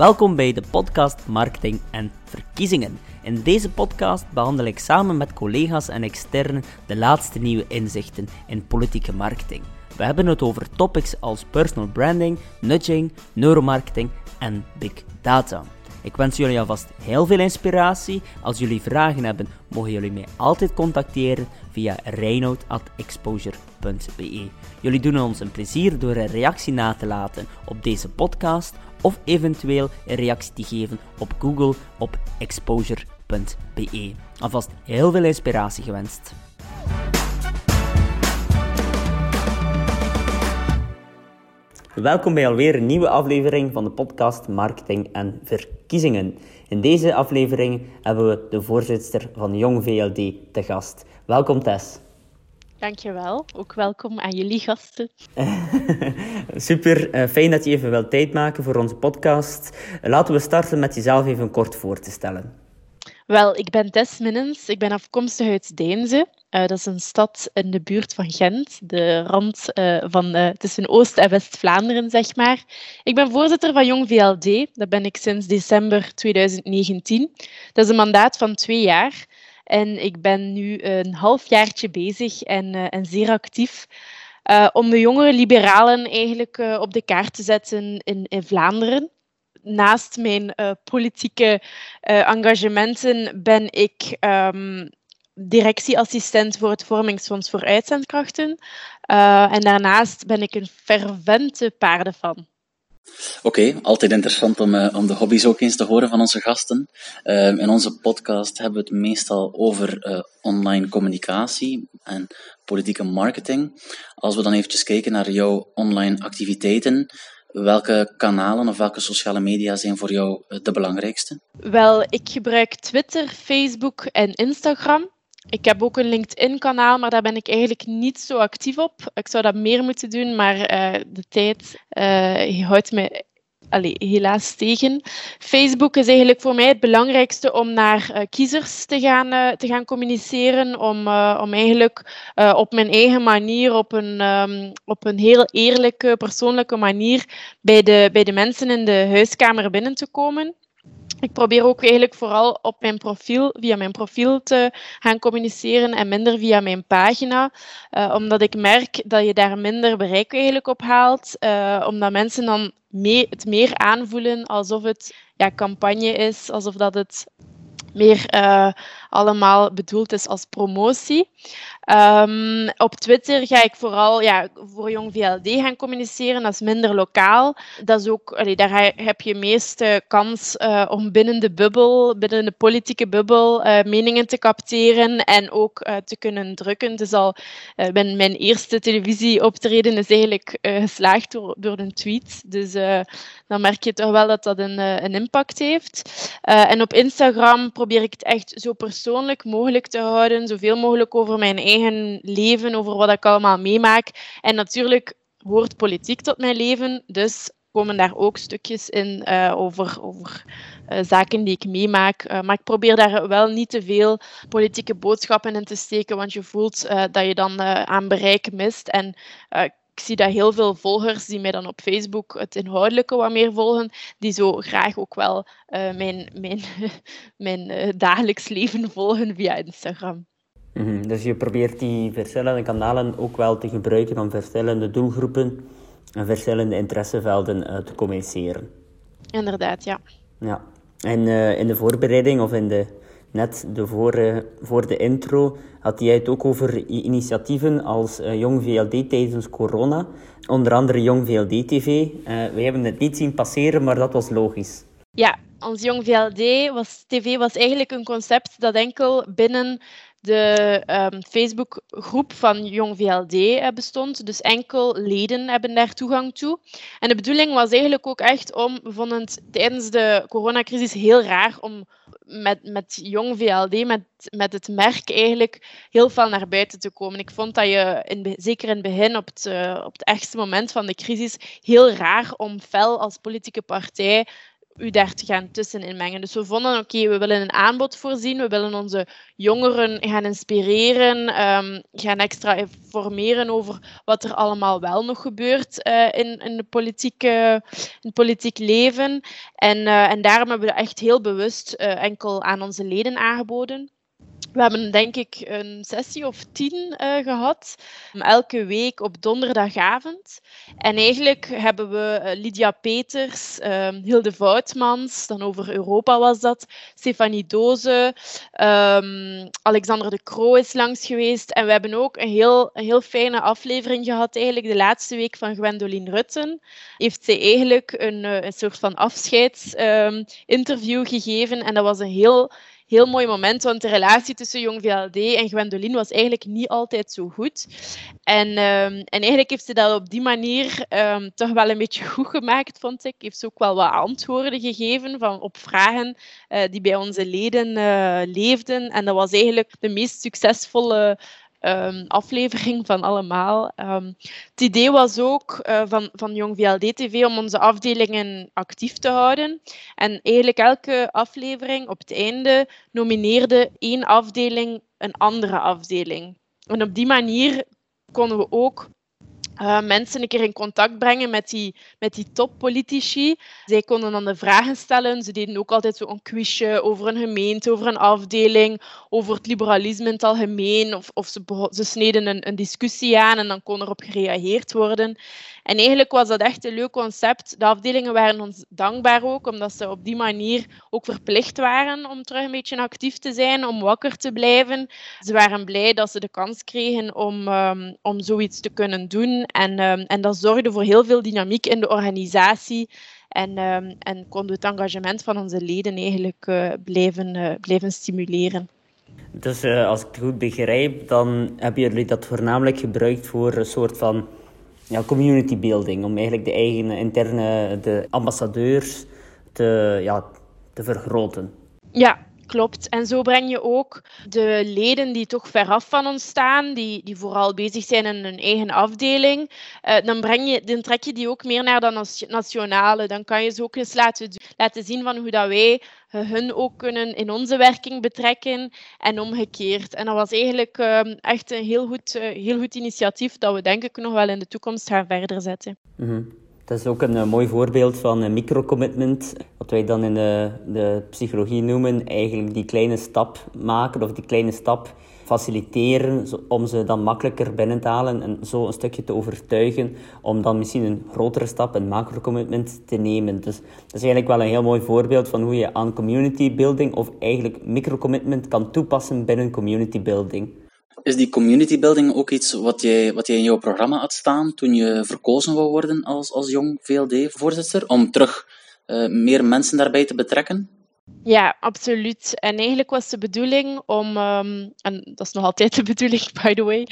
Welkom bij de podcast Marketing en Verkiezingen. In deze podcast behandel ik samen met collega's en externen de laatste nieuwe inzichten in politieke marketing. We hebben het over topics als personal branding, nudging, neuromarketing en big data. Ik wens jullie alvast heel veel inspiratie. Als jullie vragen hebben, mogen jullie mij altijd contacteren via reinoud.exposure.be. Jullie doen ons een plezier door een reactie na te laten op deze podcast of eventueel een reactie te geven op Google op exposure.be. Alvast heel veel inspiratie gewenst. Welkom bij alweer een nieuwe aflevering van de podcast Marketing en Verkiezingen. In deze aflevering hebben we de voorzitter van Jong VLD te gast. Welkom Tess. Dankjewel. Ook welkom aan jullie gasten. Super, uh, fijn dat je even wilt tijd maken voor onze podcast. laten we starten met jezelf even kort voor te stellen. Wel, ik ben Tess Minnens. Ik ben afkomstig uit Deense. Uh, dat is een stad in de buurt van Gent, de rand uh, van, uh, tussen Oost- en West-Vlaanderen, zeg maar. Ik ben voorzitter van Jong VLD. Dat ben ik sinds december 2019. Dat is een mandaat van twee jaar. En ik ben nu een halfjaartje bezig en, en zeer actief om de jongere liberalen eigenlijk op de kaart te zetten in, in Vlaanderen naast mijn politieke engagementen ben ik um, directieassistent voor het Vormingsfonds voor Uitzendkrachten. En daarnaast ben ik een fervente paardenfan. Oké, altijd interessant om, uh, om de hobby's ook eens te horen van onze gasten. Uh, in onze podcast hebben we het meestal over uh, online communicatie en politieke marketing. Als we dan eventjes kijken naar jouw online activiteiten, Welke kanalen of welke sociale media zijn voor jou de belangrijkste? Wel, ik gebruik Twitter, Facebook en Instagram. Ik heb ook een LinkedIn-kanaal, maar daar ben ik eigenlijk niet zo actief op. Ik zou dat meer moeten doen, maar uh, de tijd uh, houdt me helaas tegen. Facebook is eigenlijk voor mij het belangrijkste om naar uh, kiezers te gaan, te gaan communiceren, om, om eigenlijk op mijn eigen manier, op een, um, op een heel eerlijke, persoonlijke manier bij de, bij de mensen in de huiskamer binnen te komen. Ik probeer ook eigenlijk vooral op mijn profiel, via mijn profiel te gaan communiceren en minder via mijn pagina. Uh, omdat ik merk dat je daar minder bereik eigenlijk op haalt. Uh, omdat mensen dan het meer aanvoelen alsof het ja, campagne is, alsof dat het meer uh, allemaal bedoeld is als promotie. Um, op Twitter ga ik vooral ja, voor Jong VLD gaan communiceren. Dat is minder lokaal. Dat is ook, allee, daar heb je meeste kans uh, om binnen de bubbel, binnen de politieke bubbel, uh, meningen te capteren en ook uh, te kunnen drukken. Dus al ben mijn eerste televisieoptreden is eigenlijk geslaagd door, door een tweet. Dus dan merk je toch wel dat dat een, een impact heeft. en op Instagram probeer ik het echt zo persoonlijk mogelijk te houden, zoveel mogelijk over mijn eigen leven, over wat ik allemaal meemaak. En natuurlijk hoort politiek tot mijn leven, dus komen daar ook stukjes in uh, over, over uh, zaken die ik meemaak. Uh, maar ik probeer daar wel niet te veel politieke boodschappen in te steken, want je voelt dat je dan aan bereik mist. En zie dat heel veel volgers die mij dan op Facebook het inhoudelijke wat meer volgen, die zo graag ook wel mijn, mijn, mijn dagelijks leven volgen via Instagram. Mm -hmm. Dus je probeert die verschillende kanalen ook wel te gebruiken om verschillende doelgroepen en verschillende interessevelden uh, te communiceren. Inderdaad, ja. Ja. En in de voorbereiding of in de, net de voor, uh, voor de intro had jij het ook over initiatieven als Jong VLD tijdens corona. Onder andere Jong VLD TV. we hebben het niet zien passeren, maar dat was logisch. Ja, ons Jong VLD was, TV was eigenlijk een concept dat enkel binnen de um, Facebookgroep van Jong VLD uh, bestond. Dus enkel leden hebben daar toegang toe. En de bedoeling was eigenlijk ook echt om, we vonden het tijdens de coronacrisis heel raar om met, met Jong VLD, met, met het merk eigenlijk heel veel naar buiten te komen. Ik vond dat je, in, zeker in het begin, op het, uh, op het ergste moment van de crisis, heel raar om fel als politieke partij U30 gaan tussenin mengen. Dus we vonden, oké, we willen een aanbod voorzien, we willen onze jongeren gaan inspireren, um, gaan extra informeren over wat er allemaal wel nog gebeurt uh, in, in, de politieke, in het politiek leven. En, uh, en daarom hebben we echt heel bewust uh, enkel aan onze leden aangeboden. We hebben denk ik een sessie of tien uh, gehad, elke week op donderdagavond. En eigenlijk hebben we uh, Lydia Peters, uh, Hilde Voutmans, dan over Europa was dat, Stefanie Doze, um, Alexander de Croo is langs geweest. En we hebben ook een heel, heel fijne aflevering gehad, eigenlijk de laatste week van Gwendoline Rutten. Heeft zij eigenlijk een, uh, een soort van afscheidsinterview um, gegeven. En dat was een heel heel mooi moment, want de relatie tussen Jong VLD en Gwendoline was eigenlijk niet altijd zo goed. En, um, en eigenlijk heeft ze dat op die manier um, toch wel een beetje goed gemaakt, vond ik. Heeft ze ook wel wat antwoorden gegeven van, op vragen uh, die bij onze leden uh, leefden. En dat was eigenlijk de meest succesvolle um, aflevering van allemaal. Um, het idee was ook uh, van, van Jong VLD TV om onze afdelingen actief te houden. En eigenlijk elke aflevering op het einde nomineerde één afdeling een andere afdeling. En op die manier konden we ook uh, mensen een keer in contact brengen met die, met die toppolitici. Zij konden dan de vragen stellen. Ze deden ook altijd zo'n quizje over een gemeente, over een afdeling, over het liberalisme in het algemeen. Of, of ze, ze sneden een, een discussie aan en dan kon erop gereageerd worden. En eigenlijk was dat echt een leuk concept. De afdelingen waren ons dankbaar ook, omdat ze op die manier ook verplicht waren om terug een beetje actief te zijn, om wakker te blijven. Ze waren blij dat ze de kans kregen om, um, om zoiets te kunnen doen. En, um, en dat zorgde voor heel veel dynamiek in de organisatie. En, um, en konden het engagement van onze leden eigenlijk uh, blijven, uh, blijven stimuleren. Dus uh, als ik het goed begrijp, dan hebben jullie dat voornamelijk gebruikt voor een soort van ja, community building. Om eigenlijk de eigen interne de ambassadeurs te, ja, te vergroten. Ja, klopt. En zo breng je ook de leden die toch veraf van ons staan, die, die vooral bezig zijn in hun eigen afdeling, uh, dan, breng je, trek je die ook meer naar de nationale. Dan kan je ze ook eens laten, laten zien van hoe dat wij hun ook kunnen in onze werking betrekken en omgekeerd. En dat was eigenlijk uh, echt een heel goed, uh, heel goed initiatief dat we denk ik nog wel in de toekomst gaan verder zetten. -hmm. Dat is ook een uh, mooi voorbeeld van een microcommitment, wat wij dan in de, de psychologie noemen, eigenlijk die kleine stap maken of die kleine stap faciliteren om ze dan makkelijker binnen te halen en zo een stukje te overtuigen om dan misschien een grotere stap, een macro-commitment te nemen. Dus dat is eigenlijk wel een heel mooi voorbeeld van hoe je aan community building of eigenlijk micro-commitment kan toepassen binnen community building. Is die community building ook iets wat jij, wat jij in jouw programma had staan toen je verkozen wou worden als, als jong VLD-voorzitter, om terug uh, meer mensen daarbij te betrekken? Ja, absoluut. En eigenlijk was de bedoeling om, um, en dat is nog altijd de bedoeling, by the way,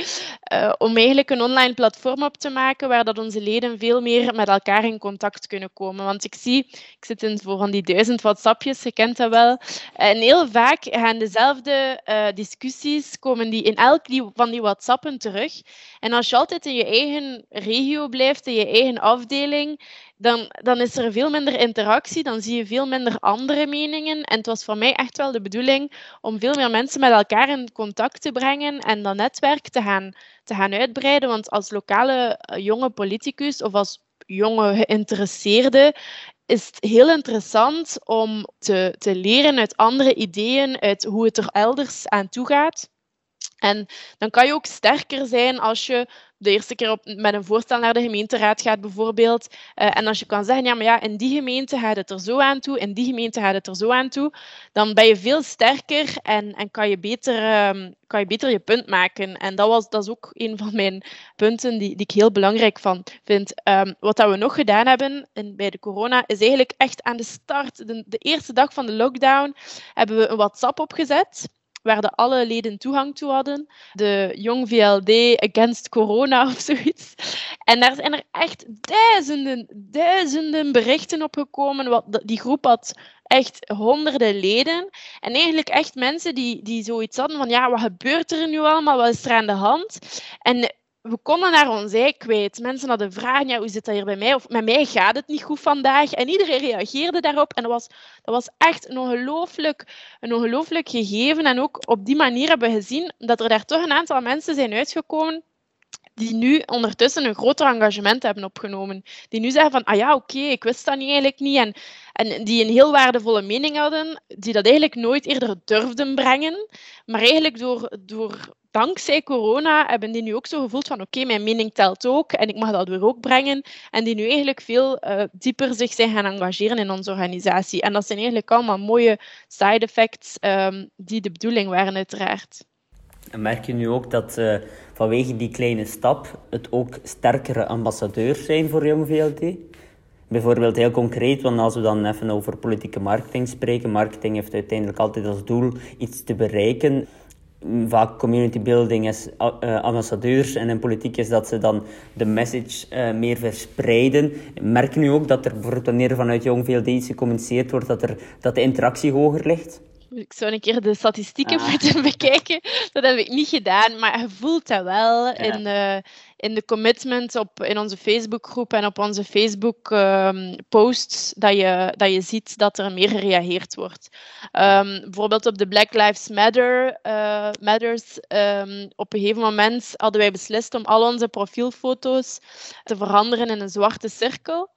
uh, om eigenlijk een online platform op te maken waar dat onze leden veel meer met elkaar in contact kunnen komen. Want ik zie, ik zit in voor van die duizend WhatsAppjes, je kent dat wel. En heel vaak gaan dezelfde uh, discussies, komen die in elk die, van die WhatsAppen terug. En als je altijd in je eigen regio blijft, in je eigen afdeling, dan, dan is er veel minder interactie, dan zie je veel minder andere meningen. En het was voor mij echt wel de bedoeling om veel meer mensen met elkaar in contact te brengen en dat netwerk te gaan, te gaan uitbreiden. Want als lokale eh, jonge politicus of als jonge geïnteresseerde is het heel interessant om te, te leren uit andere ideeën, uit hoe het er elders aan toe gaat. En dan kan je ook sterker zijn als je de eerste keer op, met een voorstel naar de gemeenteraad gaat, bijvoorbeeld. Uh, en als je kan zeggen, ja, maar ja, in die gemeente gaat het er zo aan toe, in die gemeente gaat het er zo aan toe, dan ben je veel sterker en, en kan, je beter, um, kan je beter je punt maken. En dat, was, dat is ook een van mijn punten die, die ik heel belangrijk van vind. Um, wat dat we nog gedaan hebben in, bij de corona, is eigenlijk echt aan de start, de, de eerste dag van de lockdown, hebben we een WhatsApp opgezet waar de alle leden toegang toe hadden. De Jong VLD Against Corona of zoiets. En daar zijn er echt duizenden, duizenden berichten op gekomen. Wat, die groep had echt honderden leden. En eigenlijk echt mensen die, die zoiets hadden van, ja, wat gebeurt er nu allemaal? Wat is er aan de hand? En we konden naar ons ei kwijt. Mensen hadden vragen, ja, hoe zit dat hier bij mij? Of met mij gaat het niet goed vandaag. En iedereen reageerde daarop. En dat was, dat was echt een ongelooflijk, een ongelooflijk gegeven. En ook op die manier hebben we gezien dat er daar toch een aantal mensen zijn uitgekomen die nu ondertussen een groter engagement hebben opgenomen. Die nu zeggen van, ah ja, oké, ik wist dat niet, eigenlijk niet. En, en die een heel waardevolle mening hadden, die dat eigenlijk nooit eerder durfden brengen. Maar eigenlijk door, door dankzij corona hebben die nu ook zo gevoeld van oké, mijn mening telt ook en ik mag dat weer ook brengen. En die nu eigenlijk veel uh, dieper zich zijn gaan engageren in onze organisatie. En dat zijn eigenlijk allemaal mooie side effects um, die de bedoeling waren uiteraard. En merk je nu ook dat uh, vanwege die kleine stap het ook sterkere ambassadeurs zijn voor Jong VLD? Bijvoorbeeld heel concreet, want als we dan even over politieke marketing spreken, marketing heeft uiteindelijk altijd als doel iets te bereiken vaak community building is uh, ambassadeurs en in politiek is dat ze dan de message uh, meer verspreiden. Merk je nu ook dat er bijvoorbeeld wanneer vanuit Jong VLD iets gecommuniceerd wordt, dat, er, dat de interactie hoger ligt? Ik zou een keer de statistieken ah. moeten bekijken. Dat heb ik niet gedaan, maar je voelt dat wel in, uh, in de commitment op, in onze Facebookgroep en op onze Facebook-posts, ehm, dat, je, dat je ziet dat er meer gereageerd wordt. Um, bijvoorbeeld op de Black Lives Matter, uh, Matters. Um, op een gegeven moment hadden wij beslist om al onze profielfoto's te veranderen in een zwarte cirkel.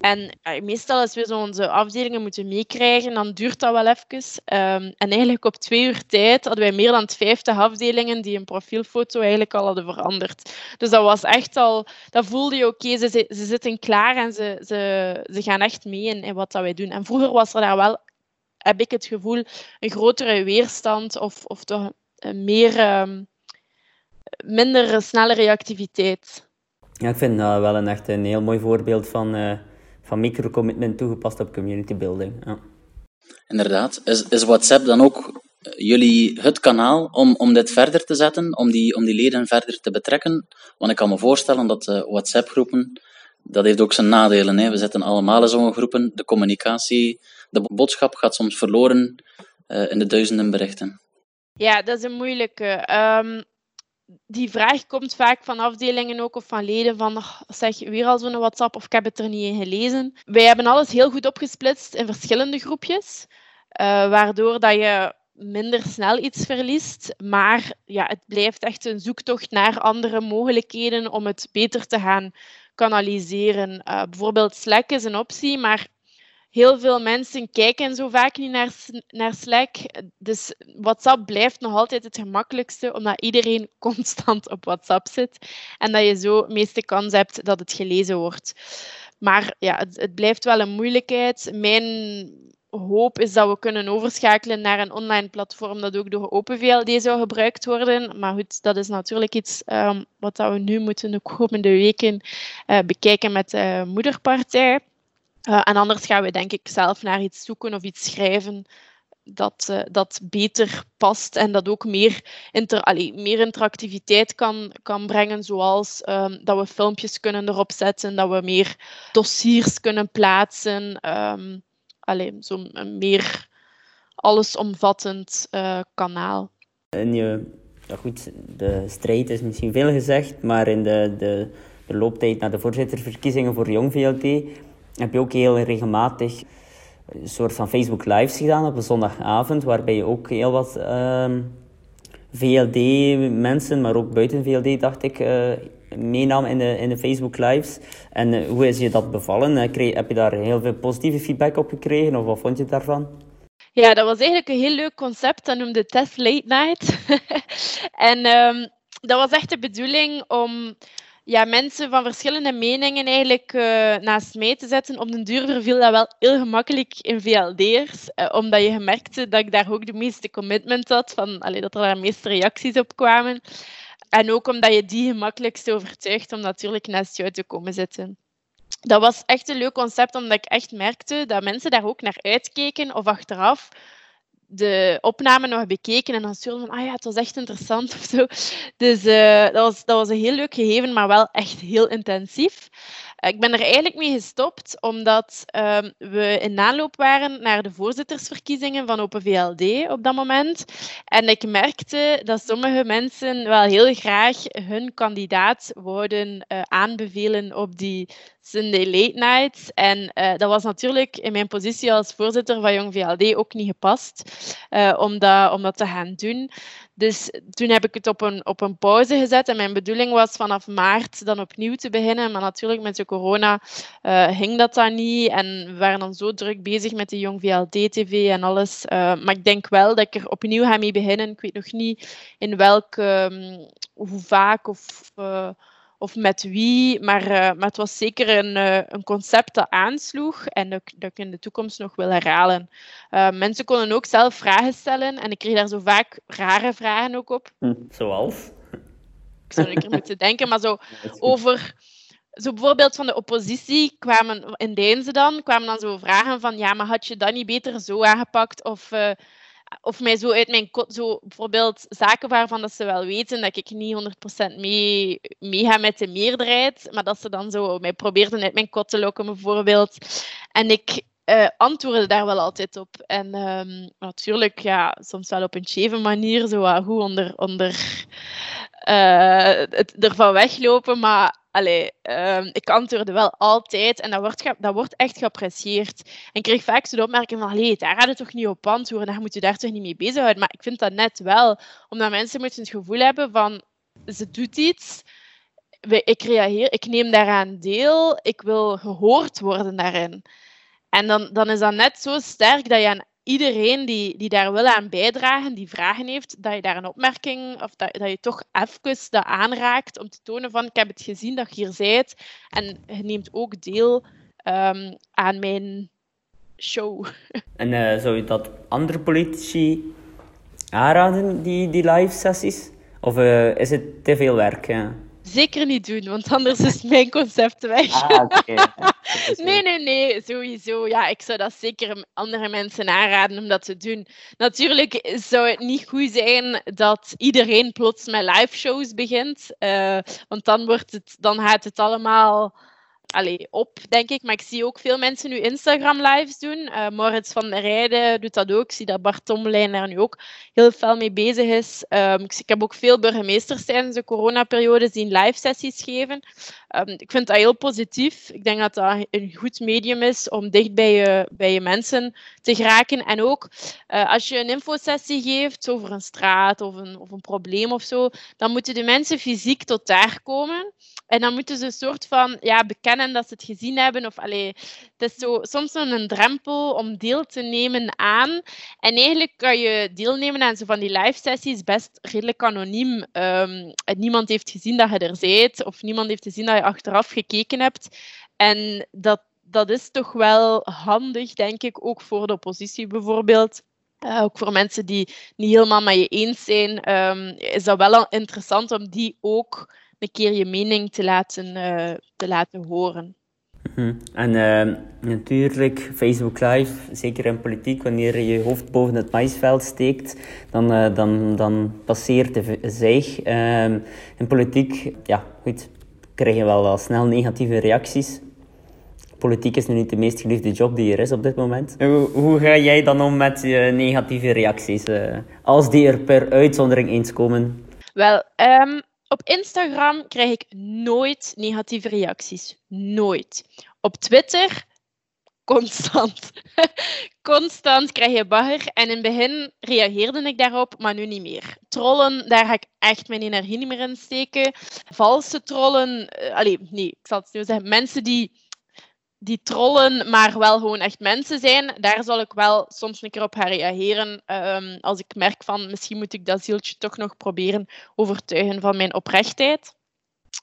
En meestal als we zo onze afdelingen moeten meekrijgen, dan duurt dat wel even. Um, en eigenlijk op twee uur tijd hadden wij meer dan 50 afdelingen die een profielfoto eigenlijk al hadden veranderd. Dus dat was echt al, dat voelde je oké, ze, ze zitten klaar en ze, ze, ze gaan echt mee in, in wat dat wij doen. En vroeger was er daar wel, heb ik het gevoel, een grotere weerstand of, of toch meer, um, minder snelle reactiviteit. Ja, ik vind dat wel een echt een heel mooi voorbeeld van... Uh van microcommitment toegepast op community building. Ja. Inderdaad. Is, is WhatsApp dan ook eh, jullie het kanaal om, om dit verder te zetten, om die, om die leden verder te betrekken? Want ik kan me voorstellen dat uh, WhatsApp-groepen, dat heeft ook zijn nadelen. Hè. We zitten allemaal in zo'n groepen. De communicatie, de boodschap gaat soms verloren uh, in de duizenden berichten. Ja, dat is een moeilijke. Um, die vraag komt vaak van afdelingen ook of van leden van zeg weer al zo'n WhatsApp of ik heb het er niet in gelezen. Wij hebben alles heel goed opgesplitst in verschillende groepjes, uh, waardoor dat je minder snel iets verliest. Maar ja, het blijft echt een zoektocht naar andere mogelijkheden om het beter te gaan kanaliseren. Uh, bijvoorbeeld Slack is een optie, maar heel veel mensen kijken zo vaak niet naar, naar Slack. Dus WhatsApp blijft nog altijd het gemakkelijkste, omdat iedereen constant op WhatsApp zit. En dat je zo het meeste kans hebt dat het gelezen wordt. Maar ja, het, het blijft wel een moeilijkheid. Mijn hoop is dat we kunnen overschakelen naar een online platform dat ook door Open VLD zou gebruikt worden. Maar goed, dat is natuurlijk iets um, wat we nu moeten de komende weken uh, bekijken met de moederpartij. Uh, en anders gaan we denk ik zelf naar iets zoeken of iets schrijven dat, uh, dat beter past en dat ook meer, inter meer interactiviteit kan, kan brengen, zoals um, dat we filmpjes kunnen erop zetten, dat we meer dossiers kunnen plaatsen. Um, allee, Zo'n meer allesomvattend uh, kanaal. En je, ja goed, de strijd is misschien veel gezegd, maar in de, de, de looptijd naar de voorzitterverkiezingen voor Jong VLD heb je ook heel regelmatig een soort van Facebook Lives gedaan op een zondagavond, waarbij je ook heel wat uh, VLD-mensen, maar ook buiten VLD, dacht ik, uh, meenam in de, in de Facebook Lives. En uh, hoe is je dat bevallen? Uh, kreeg, heb je daar heel veel positieve feedback op gekregen, of wat vond je daarvan? Ja, dat was eigenlijk een heel leuk concept. Dat noemde Test Late Night. en um, dat was echt de bedoeling om ja, mensen van verschillende meningen eigenlijk uh, naast mij te zetten. Op den duur verviel dat wel heel gemakkelijk in VLD'ers, uh, omdat je merkte dat ik daar ook de meeste commitment had, van, allee, dat er daar de meeste reacties op kwamen. En ook omdat je die gemakkelijkst overtuigt om natuurlijk naast jou te komen zitten. Dat was echt een leuk concept, omdat ik echt merkte dat mensen daar ook naar uitkeken of achteraf de opname nog bekeken en dan stuurde van, ah ja, het was echt interessant of zo. Dus uh, dat, was, dat was een heel leuk gegeven, maar wel echt heel intensief. ik ben er eigenlijk mee gestopt omdat ehm, we in aanloop waren naar de voorzittersverkiezingen van Open VLD op dat moment. En ik merkte dat sommige mensen wel heel graag hun kandidaat wouden uh, aanbevelen op die Sunday Late Nights. En uh, dat was natuurlijk in mijn positie als voorzitter van Jong VLD ook niet gepast uh, om, dat, te gaan doen. Dus toen heb ik het op een, op een pauze gezet. En mijn bedoeling was vanaf maart dan opnieuw te beginnen. Maar natuurlijk met de corona uh, ging dat dan niet. En we waren dan zo druk bezig met de Jong VLD-TV en alles. Maar ik denk wel dat ik er opnieuw ga mee beginnen. Ik weet nog niet in welke, um, hoe vaak of... of met wie. Maar, uh, maar het was zeker een, uh, een concept dat aansloeg en dat, dat ik in de toekomst nog wil herhalen. Uh, mensen konden ook zelf vragen stellen en ik kreeg daar zo vaak rare vragen ook op. Hm, zoals? Ik zou er moeten denken, maar zo over... Zo bijvoorbeeld van de oppositie kwamen in Deense dan, kwamen dan zo vragen van ja, maar had je dat niet beter zo aangepakt? Of of mij zo uit mijn kot, zo bijvoorbeeld zaken waarvan dat ze wel weten dat ik niet 100% mee, mee ga met de meerderheid, maar dat ze dan zo mij probeerden uit mijn kot te lokken bijvoorbeeld. En ik uh, antwoordde daar wel altijd op. En um, natuurlijk, ja, soms wel op een cheve manier, zo uh, goed onder, onder uh, het ervan weglopen, maar Um, ik antwoordde wel altijd en dat wordt, dat wordt echt geapprecieerd. En ik kreeg vaak de opmerking van, daar gaat het toch niet op antwoorden, daar moet je daar toch niet mee bezighouden. Maar ik vind dat net wel, omdat mensen moeten het gevoel hebben van, ze doet iets, ik reageer, ik neem daaraan deel, ik wil gehoord worden daarin. En dan, dan is dat net zo sterk dat je aan iedereen die, die daar wil aan bijdragen, die vragen heeft, dat je daar een opmerking of dat, dat je toch even dat aanraakt om te tonen van ik heb het gezien dat je hier zijt en je neemt ook deel um, aan mijn show. En uh, zou je dat andere politici aanraden, die, die live sessies? Of uh, is het te veel werk? Ja? Zeker niet doen, want anders is mijn concept weg. Ah, okay. nee, nee, nee, sowieso. Ja, ik zou dat zeker andere mensen aanraden om dat te doen. Natuurlijk zou het niet goed zijn dat iedereen plots met live shows begint, uh, want dan, wordt het, dan gaat het allemaal op, denk ik. Maar ik zie ook veel mensen nu Instagram lives doen. Uh, Moritz van der Rijden doet dat ook. Ik zie dat Bart Tommelijn daar nu ook heel veel mee bezig is. Um, ik, ik, heb ook veel burgemeesters tijdens de coronaperiode zien live sessies geven. Um, ik vind dat heel positief. Ik denk dat dat een goed medium is om dicht bij je, bij je mensen te geraken. En ook uh, als je een infosessie geeft over een straat of een, of een probleem of zo, dan moeten de mensen fysiek tot daar komen. En dan moeten ze een soort van ja, bekennen dat ze het gezien hebben. Of, allee, het is zo, soms een drempel om deel te nemen aan. En eigenlijk kan je deelnemen aan zo van die live sessies best redelijk anoniem. Um, niemand heeft gezien dat je er bent, of niemand heeft gezien dat je achteraf gekeken hebt. En dat, dat is toch wel handig, denk ik, ook voor de oppositie bijvoorbeeld. Uh, ook voor mensen die niet helemaal met je eens zijn, um, is dat wel interessant om die ook een keer je mening te laten, uh, te laten horen. Mhm. En uh, natuurlijk, Facebook Live, zeker in politiek, wanneer je je hoofd boven het maisveld steekt, dan, uh, dan, dan passeert de zeeg. Ehm, in politiek, ja, goed, krijg je wel, wel snel negatieve reacties. Politiek is nu niet de meest geliefde job die er is op dit moment. Hoe, hoe ga jij dan om met je negatieve reacties, uh, als die er per uitzondering eens komen? Wel, um, op Instagram krijg ik nooit negatieve reacties. Nooit. Op Twitter constant. constant krijg je bagger. En in het begin reageerde ik daarop, maar nu niet meer. Trollen, daar ga ik echt mijn energie niet meer in steken. Valse trollen, uh, nee, ik zal het zo zeggen. Mensen die die trollen, maar wel gewoon echt mensen zijn, daar zal ik wel soms een keer op reageren. Um, als ik merk van misschien moet ik dat zieltje toch nog proberen overtuigen van mijn oprechtheid.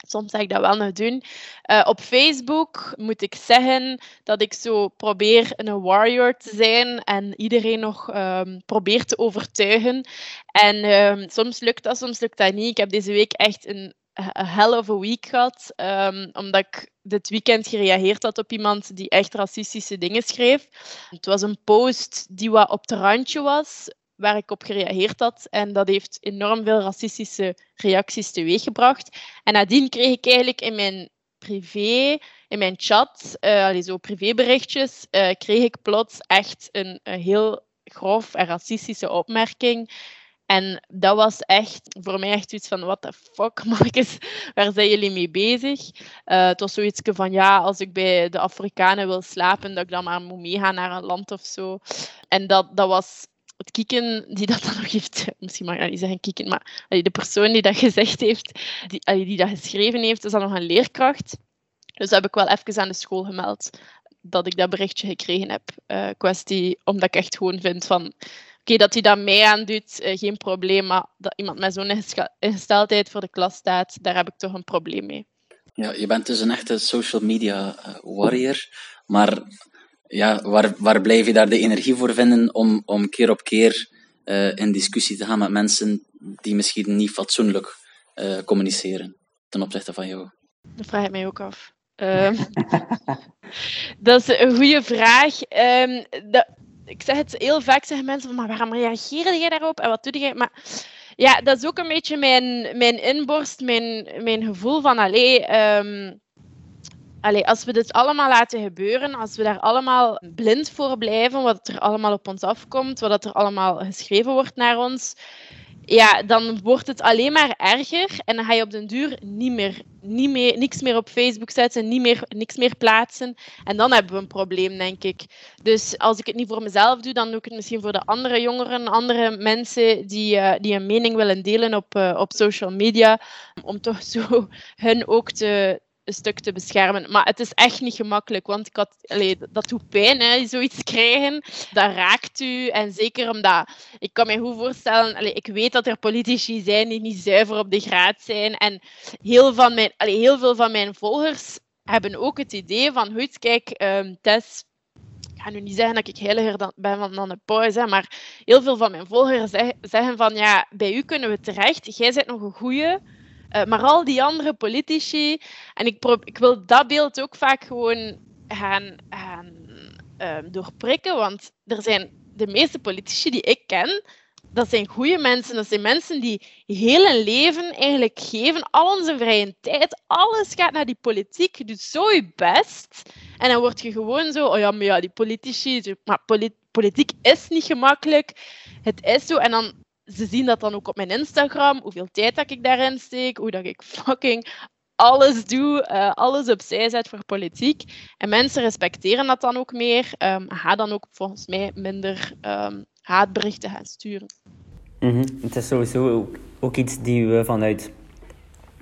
Soms zeg ik dat wel nog doen. Uh, op Facebook moet ik zeggen dat ik zo probeer een warrior te zijn en iedereen nog um, probeer te overtuigen. En um, soms lukt dat, soms lukt dat niet. Ik heb deze week echt een hell of a week gehad, um, omdat ik dit weekend gereageerd had op iemand die echt racistische dingen schreef. Het was een post die wat op het randje was, waar ik op gereageerd had. En dat heeft enorm veel racistische reacties teweeggebracht. En nadien kreeg ik eigenlijk in mijn privé in mijn chat, uh, zo privéberichtjes, uh, kreeg ik plots echt een, een heel grof en racistische opmerking. En dat was echt voor mij echt iets van: what the fuck, Marcus, waar zijn jullie mee bezig? Uh, het was zoiets van: ja, als ik bij de Afrikanen wil slapen, dat ik dan maar moet meegaan naar een land of zo. En dat, dat was het kieken die dat dan nog heeft, misschien mag ik niet zeggen kieken, maar de persoon die dat gezegd heeft, die, die dat geschreven heeft, is dan nog een leerkracht. Dus dat heb ik wel even aan de school gemeld dat ik dat berichtje gekregen heb. Uh, kwestie omdat ik echt gewoon vind van okay, dat hij dat mee aan doet, uh, geen probleem. Maar dat iemand met zo'n ingesteldheid voor de klas staat, daar heb ik toch een probleem mee. Ja, je bent dus een echte social media uh, warrior. Maar ja, waar, waar blijf je daar de energie voor vinden om, om keer op keer uh, in discussie te gaan met mensen die misschien niet fatsoenlijk communiceren ten opzichte van jou? Dat vraag ik mij ook af. Ehm, dat is een goede vraag. Um, dat, ik zeg het heel vaak, zeggen mensen van, maar waarom reageer jij daarop en wat doe je? Maar ja, dat is ook een beetje mijn, mijn inborst, mijn, mijn gevoel van, allee, um, als we dit allemaal laten gebeuren, als we daar allemaal blind voor blijven, wat er allemaal op ons afkomt, wat er allemaal geschreven wordt naar ons, ja, dan wordt het alleen maar erger en dan ga je op den duur niet meer, niet meer, niks meer op Facebook zetten, niet meer, niks meer plaatsen. En dan hebben we een probleem, denk ik. Dus als ik het niet voor mezelf doe, dan doe ik het misschien voor de andere jongeren, andere mensen die, uh, die een mening willen delen op, uh, op social media, om toch zo hun ook te, een stuk te beschermen. Maar het is echt niet gemakkelijk, want ik had, dat doet pijn, hè, zoiets krijgen. Dat raakt u. En zeker omdat, ik kan me goed voorstellen, allee, ik weet dat er politici zijn die niet zuiver op de graad zijn. En heel, van mijn, allee, heel veel van mijn volgers hebben ook het idee van, goed, kijk, um, Tess, ik ga nu niet zeggen dat ik heiliger dan, ben dan een pauze, maar heel veel van mijn volgers zeggen van, ja, bij u kunnen we terecht. Jij bent nog een goeie uh, maar al die andere politici, en ik, ik wil dat beeld ook vaak gewoon gaan, gaan uh, doorprikken, want er zijn de meeste politici die ik ken, dat zijn goede mensen. Dat zijn mensen die heel hun leven eigenlijk geven, al onze vrije tijd, alles gaat naar die politiek. Je doet zo je best. En dan word je gewoon zo, oh ja, maar ja, die politici, maar politiek is niet gemakkelijk. Het is zo. En dan ze zien dat dan ook op mijn Instagram, hoeveel tijd dat ik daarin steek, hoe dat ik fucking alles doe, uh, alles opzij zet voor politiek. En mensen respecteren dat dan ook meer. Um, ga dan ook volgens mij minder um, haatberichten gaan sturen. -hmm. Het is sowieso ook, ook, iets die we vanuit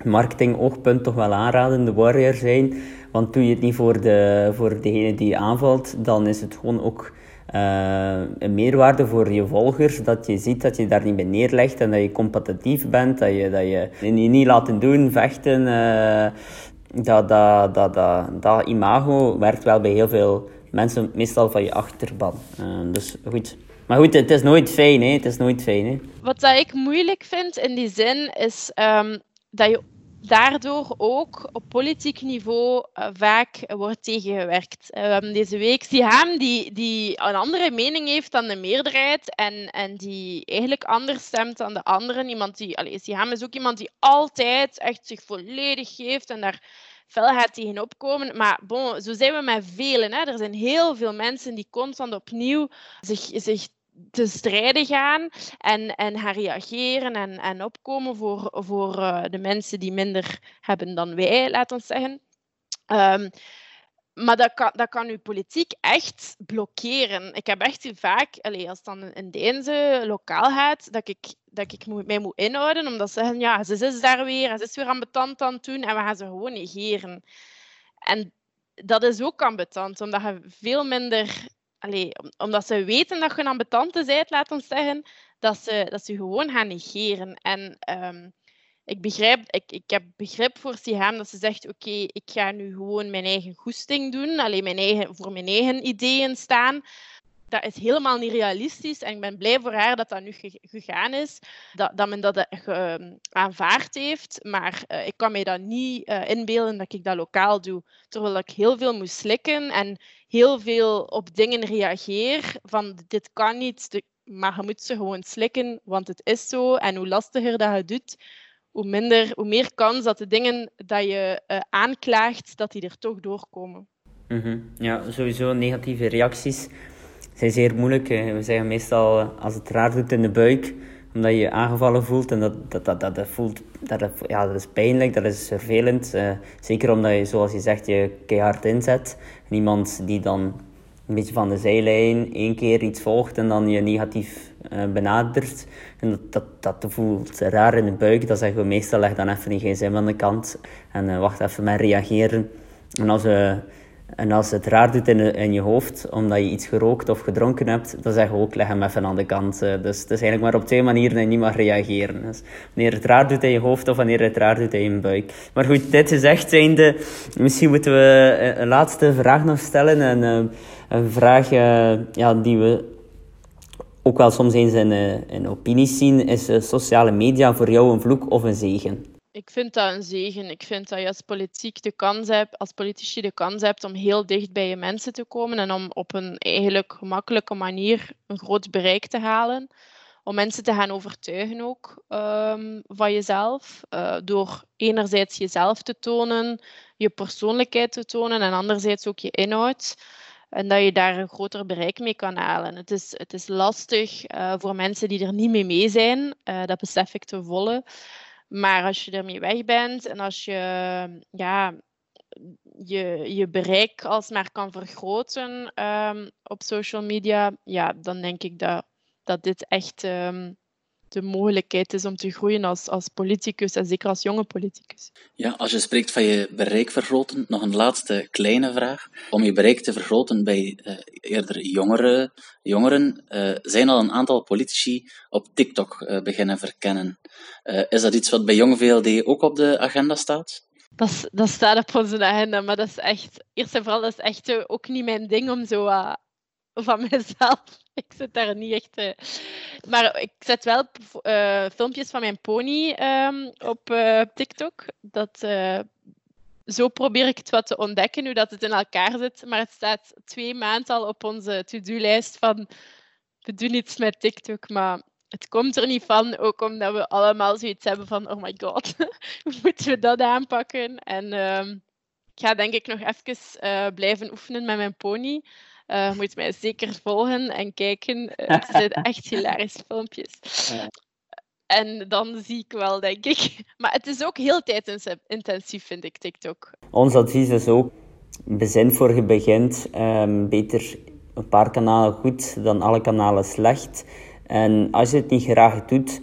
marketing-oogpunt toch wel aanraden, de warrior zijn. Want doe je het niet voor, de, voor degene die je aanvalt, dan is het gewoon ook uh, een meerwaarde voor je volgers. Dat je ziet dat je daar niet bij neerlegt en dat je competitief bent. Dat je, dat je, niet laten doen, vechten. Uh, dat, dat, dat, dat, dat imago werkt wel bij heel veel mensen, meestal van je achterban. Uh, dus goed. Maar goed, het is nooit fijn, hè? Het is nooit fijn, hè? Wat dat ik moeilijk vind in die zin is um, dat je daardoor ook op politiek niveau uh, vaak wordt tegengewerkt. Uh, deze week Siham, die, die een andere mening heeft dan de meerderheid en, en die eigenlijk anders stemt dan de anderen. Iemand die, allez, Siham is ook iemand die altijd echt zich volledig geeft en daar felheid tegen opkomen. Maar bon, zo zijn we met velen. Hè. Er zijn heel veel mensen die constant opnieuw zich, zich te strijden gaan en, en gaan reageren en, en opkomen voor, voor uh, de mensen die minder hebben dan wij, laten we zeggen. Um, maar dat kan, dat kan uw politiek echt blokkeren. Ik heb echt vaak, allez, als dan in Deense lokaal gaat, dat ik, dat ik mij moet inhouden, omdat ze zeggen, ja, ze is daar weer, ze is weer ambetant aan het doen, en we gaan ze gewoon negeren. En dat is ook ambetant, omdat je veel minder allee, omdat ze weten dat je een ambetante bent, laat ons zeggen, dat ze, dat ze gewoon gaan negeren. En um, ik, begrijp, ik, ik heb begrip voor Siham dat ze zegt, oké, ik ga nu gewoon mijn eigen goesting doen, alleen mijn eigen, voor mijn eigen ideeën staan dat is helemaal niet realistisch. En ik ben blij voor haar dat dat nu gegaan is. Dat, dat men dat uh, aanvaard heeft. Maar uh, ik kan mij dat niet uh, inbeelden dat ik dat lokaal doe. Terwijl ik heel veel moet slikken en heel veel op dingen reageer. Van dit kan niet, maar je moet ze gewoon slikken, want het is zo. En hoe lastiger dat je doet, hoe, minder, hoe meer kans dat de dingen dat je uh, aanklaagt, dat die er toch doorkomen. Mm Ja, sowieso negatieve reacties zijn zeer moeilijk. We zeggen meestal eh, als het raar doet in de buik, omdat je je aangevallen voelt en dat, dat, dat, dat, dat voelt, dat, ja, dat is pijnlijk, dat is vervelend. Zeker omdat je, zoals je zegt, je keihard inzet. En iemand die dan een beetje van de zijlijn één keer iets volgt en dan je negatief uh, benadert. En dat, dat, dat voelt raar in de buik. Dan zeggen we meestal leg dan even die gsm aan de kant en uh, wacht even met reageren. En als we en als het raar doet in, je hoofd, omdat je iets gerookt of gedronken hebt, dan zeggen we ook, leg hem even aan de kant. Eh. Dus het is eigenlijk maar op twee manieren dat je niet mag reageren. Dus wanneer het raar doet in je hoofd of wanneer het raar doet in je buik. Maar goed, dit gezegd zijnde, misschien moeten we een laatste vraag nog stellen. En, uh, een vraag ja, die we ook wel soms eens in, in opinies zien, is sociale media voor jou een vloek of een zegen? Ik vind dat een zegen. Ik vind dat je als, politiek de kans hebt, als politici de kans hebt om heel dicht bij je mensen te komen en om op een eigenlijk gemakkelijke manier een groot bereik te halen. Om mensen te gaan overtuigen ook um, van jezelf. Uh, door enerzijds jezelf te tonen, je persoonlijkheid te tonen en anderzijds ook je inhoud. En dat je daar een groter bereik mee kan halen. Het is, het is lastig uh, voor mensen die er niet mee mee zijn. Uh, dat besef ik te volle. Maar als je ermee weg bent en als je ja, je, je bereik alsmaar kan vergroten um, op social media, ja, dan denk ik dat, dat dit echt um, de mogelijkheid is om te groeien als, als politicus en zeker als jonge politicus. Ja, als je spreekt van je bereik vergroten, nog een laatste kleine vraag. Om je bereik te vergroten bij uh, eerder jongere, jongeren, uh, zijn al een aantal politici op TikTok uh, beginnen verkennen. is dat iets wat bij Jong VLD ook op de agenda staat? Dat, dat staat op onze agenda, maar dat is echt, eerst en vooral, dat is echt ook niet mijn ding om zo van mezelf. Ik zit daar niet echt. Uh... Maar ik zet wel uh, filmpjes van mijn pony um, op uh, TikTok. Dat, zo probeer ik het wat te ontdekken, hoe dat het in elkaar zit. Maar het staat twee maanden al op onze to-do-lijst van we doen iets met TikTok, maar het komt er niet van. Ook omdat we allemaal zoiets hebben van oh my god, hoe moeten we dat aanpakken? En um, ik ga denk ik nog even blijven oefenen met mijn pony. Uh, moet mij zeker volgen en kijken. Uh, het zijn echt hilarische filmpjes. En dan zie ik wel, denk ik. Maar het is ook heel tijdintensief, vind ik, TikTok. Ons advies is ook, bezin voor je begint. Um, beter een paar kanalen goed dan alle kanalen slecht. En als je het niet graag doet,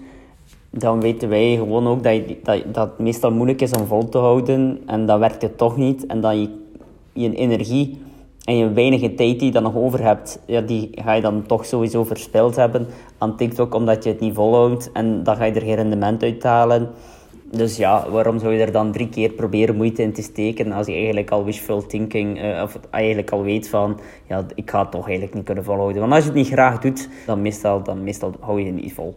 dan weten wij gewoon ook dat, je, dat, dat het meestal moeilijk is om vol te houden. En dan werkt het toch niet. En dat je je energie en je weinige tijd die je dan nog over hebt, ja, die ga je dan toch sowieso verspild hebben aan TikTok, omdat je het niet volhoudt. En dan ga je er geen rendement uit halen. Dus ja, waarom zou je er dan drie keer proberen moeite in te steken als je eigenlijk al wishful thinking, uh, of eigenlijk al weet van, ja, ik ga het toch eigenlijk niet kunnen volhouden. Want als je het niet graag doet, dan meestal, dan meestal hou je het niet vol.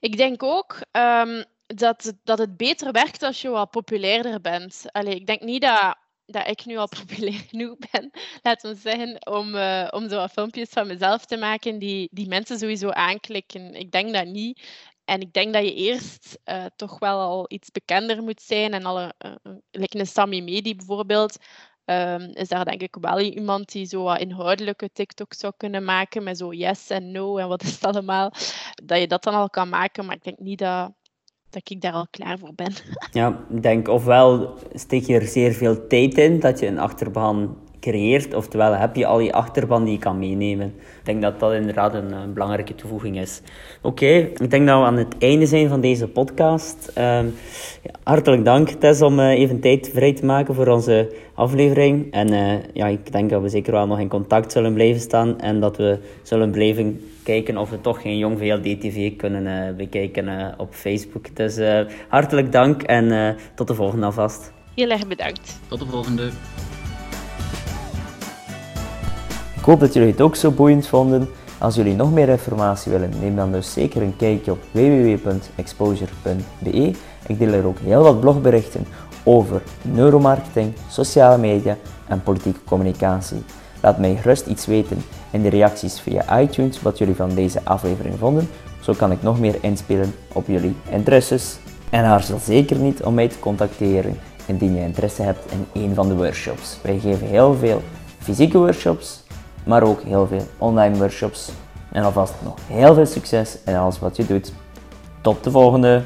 Ik denk ook um, dat, dat het beter werkt als je wat populairder bent. Allee, ik denk niet dat dat ik nu al populair genoeg ben, laten we zeggen, om, uh, om zo filmpjes van mezelf te maken die, die mensen sowieso aanklikken. Ik denk dat niet. En ik denk dat je eerst uh, toch wel al iets bekender moet zijn. En al, uh, Sammy Medi bijvoorbeeld, um, is daar denk ik wel iemand die zo wat inhoudelijke TikToks zou kunnen maken met zo yes en no en wat is het allemaal. Dat je dat dan al kan maken, maar ik denk niet dat, dat ik daar al klaar voor ben. Ja, ik denk ofwel steek je er zeer veel tijd in dat je een achterban creëert, oftewel heb je al die achterban die je kan meenemen. Ik denk dat dat inderdaad een, belangrijke toevoeging is. Oké, ik denk dat we aan het einde zijn van deze podcast. Ja, hartelijk dank Tess om uh, even tijd vrij te maken voor onze aflevering. En uh, ja, ik denk dat we zeker wel nog in contact zullen blijven staan en dat we zullen blijven kijken of we toch geen Jong VLD TV kunnen uh, bekijken op Facebook. Dus hartelijk dank en tot de volgende alvast. Heel erg bedankt. Tot de volgende. Ik hoop dat jullie het ook zo boeiend vonden. Als jullie nog meer informatie willen, neem dan dus zeker een kijkje op www.exposure.be. Ik deel er ook heel wat blogberichten over neuromarketing, sociale media en politieke communicatie. Laat mij gerust iets weten in de reacties via iTunes wat jullie van deze aflevering vonden. Zo kan ik nog meer inspelen op jullie interesses. En aarzel zeker niet om mij te contacteren indien je interesse hebt in een van de workshops. Wij geven heel veel fysieke workshops, maar ook heel veel online workshops. En alvast nog heel veel succes in alles wat je doet. Tot de volgende!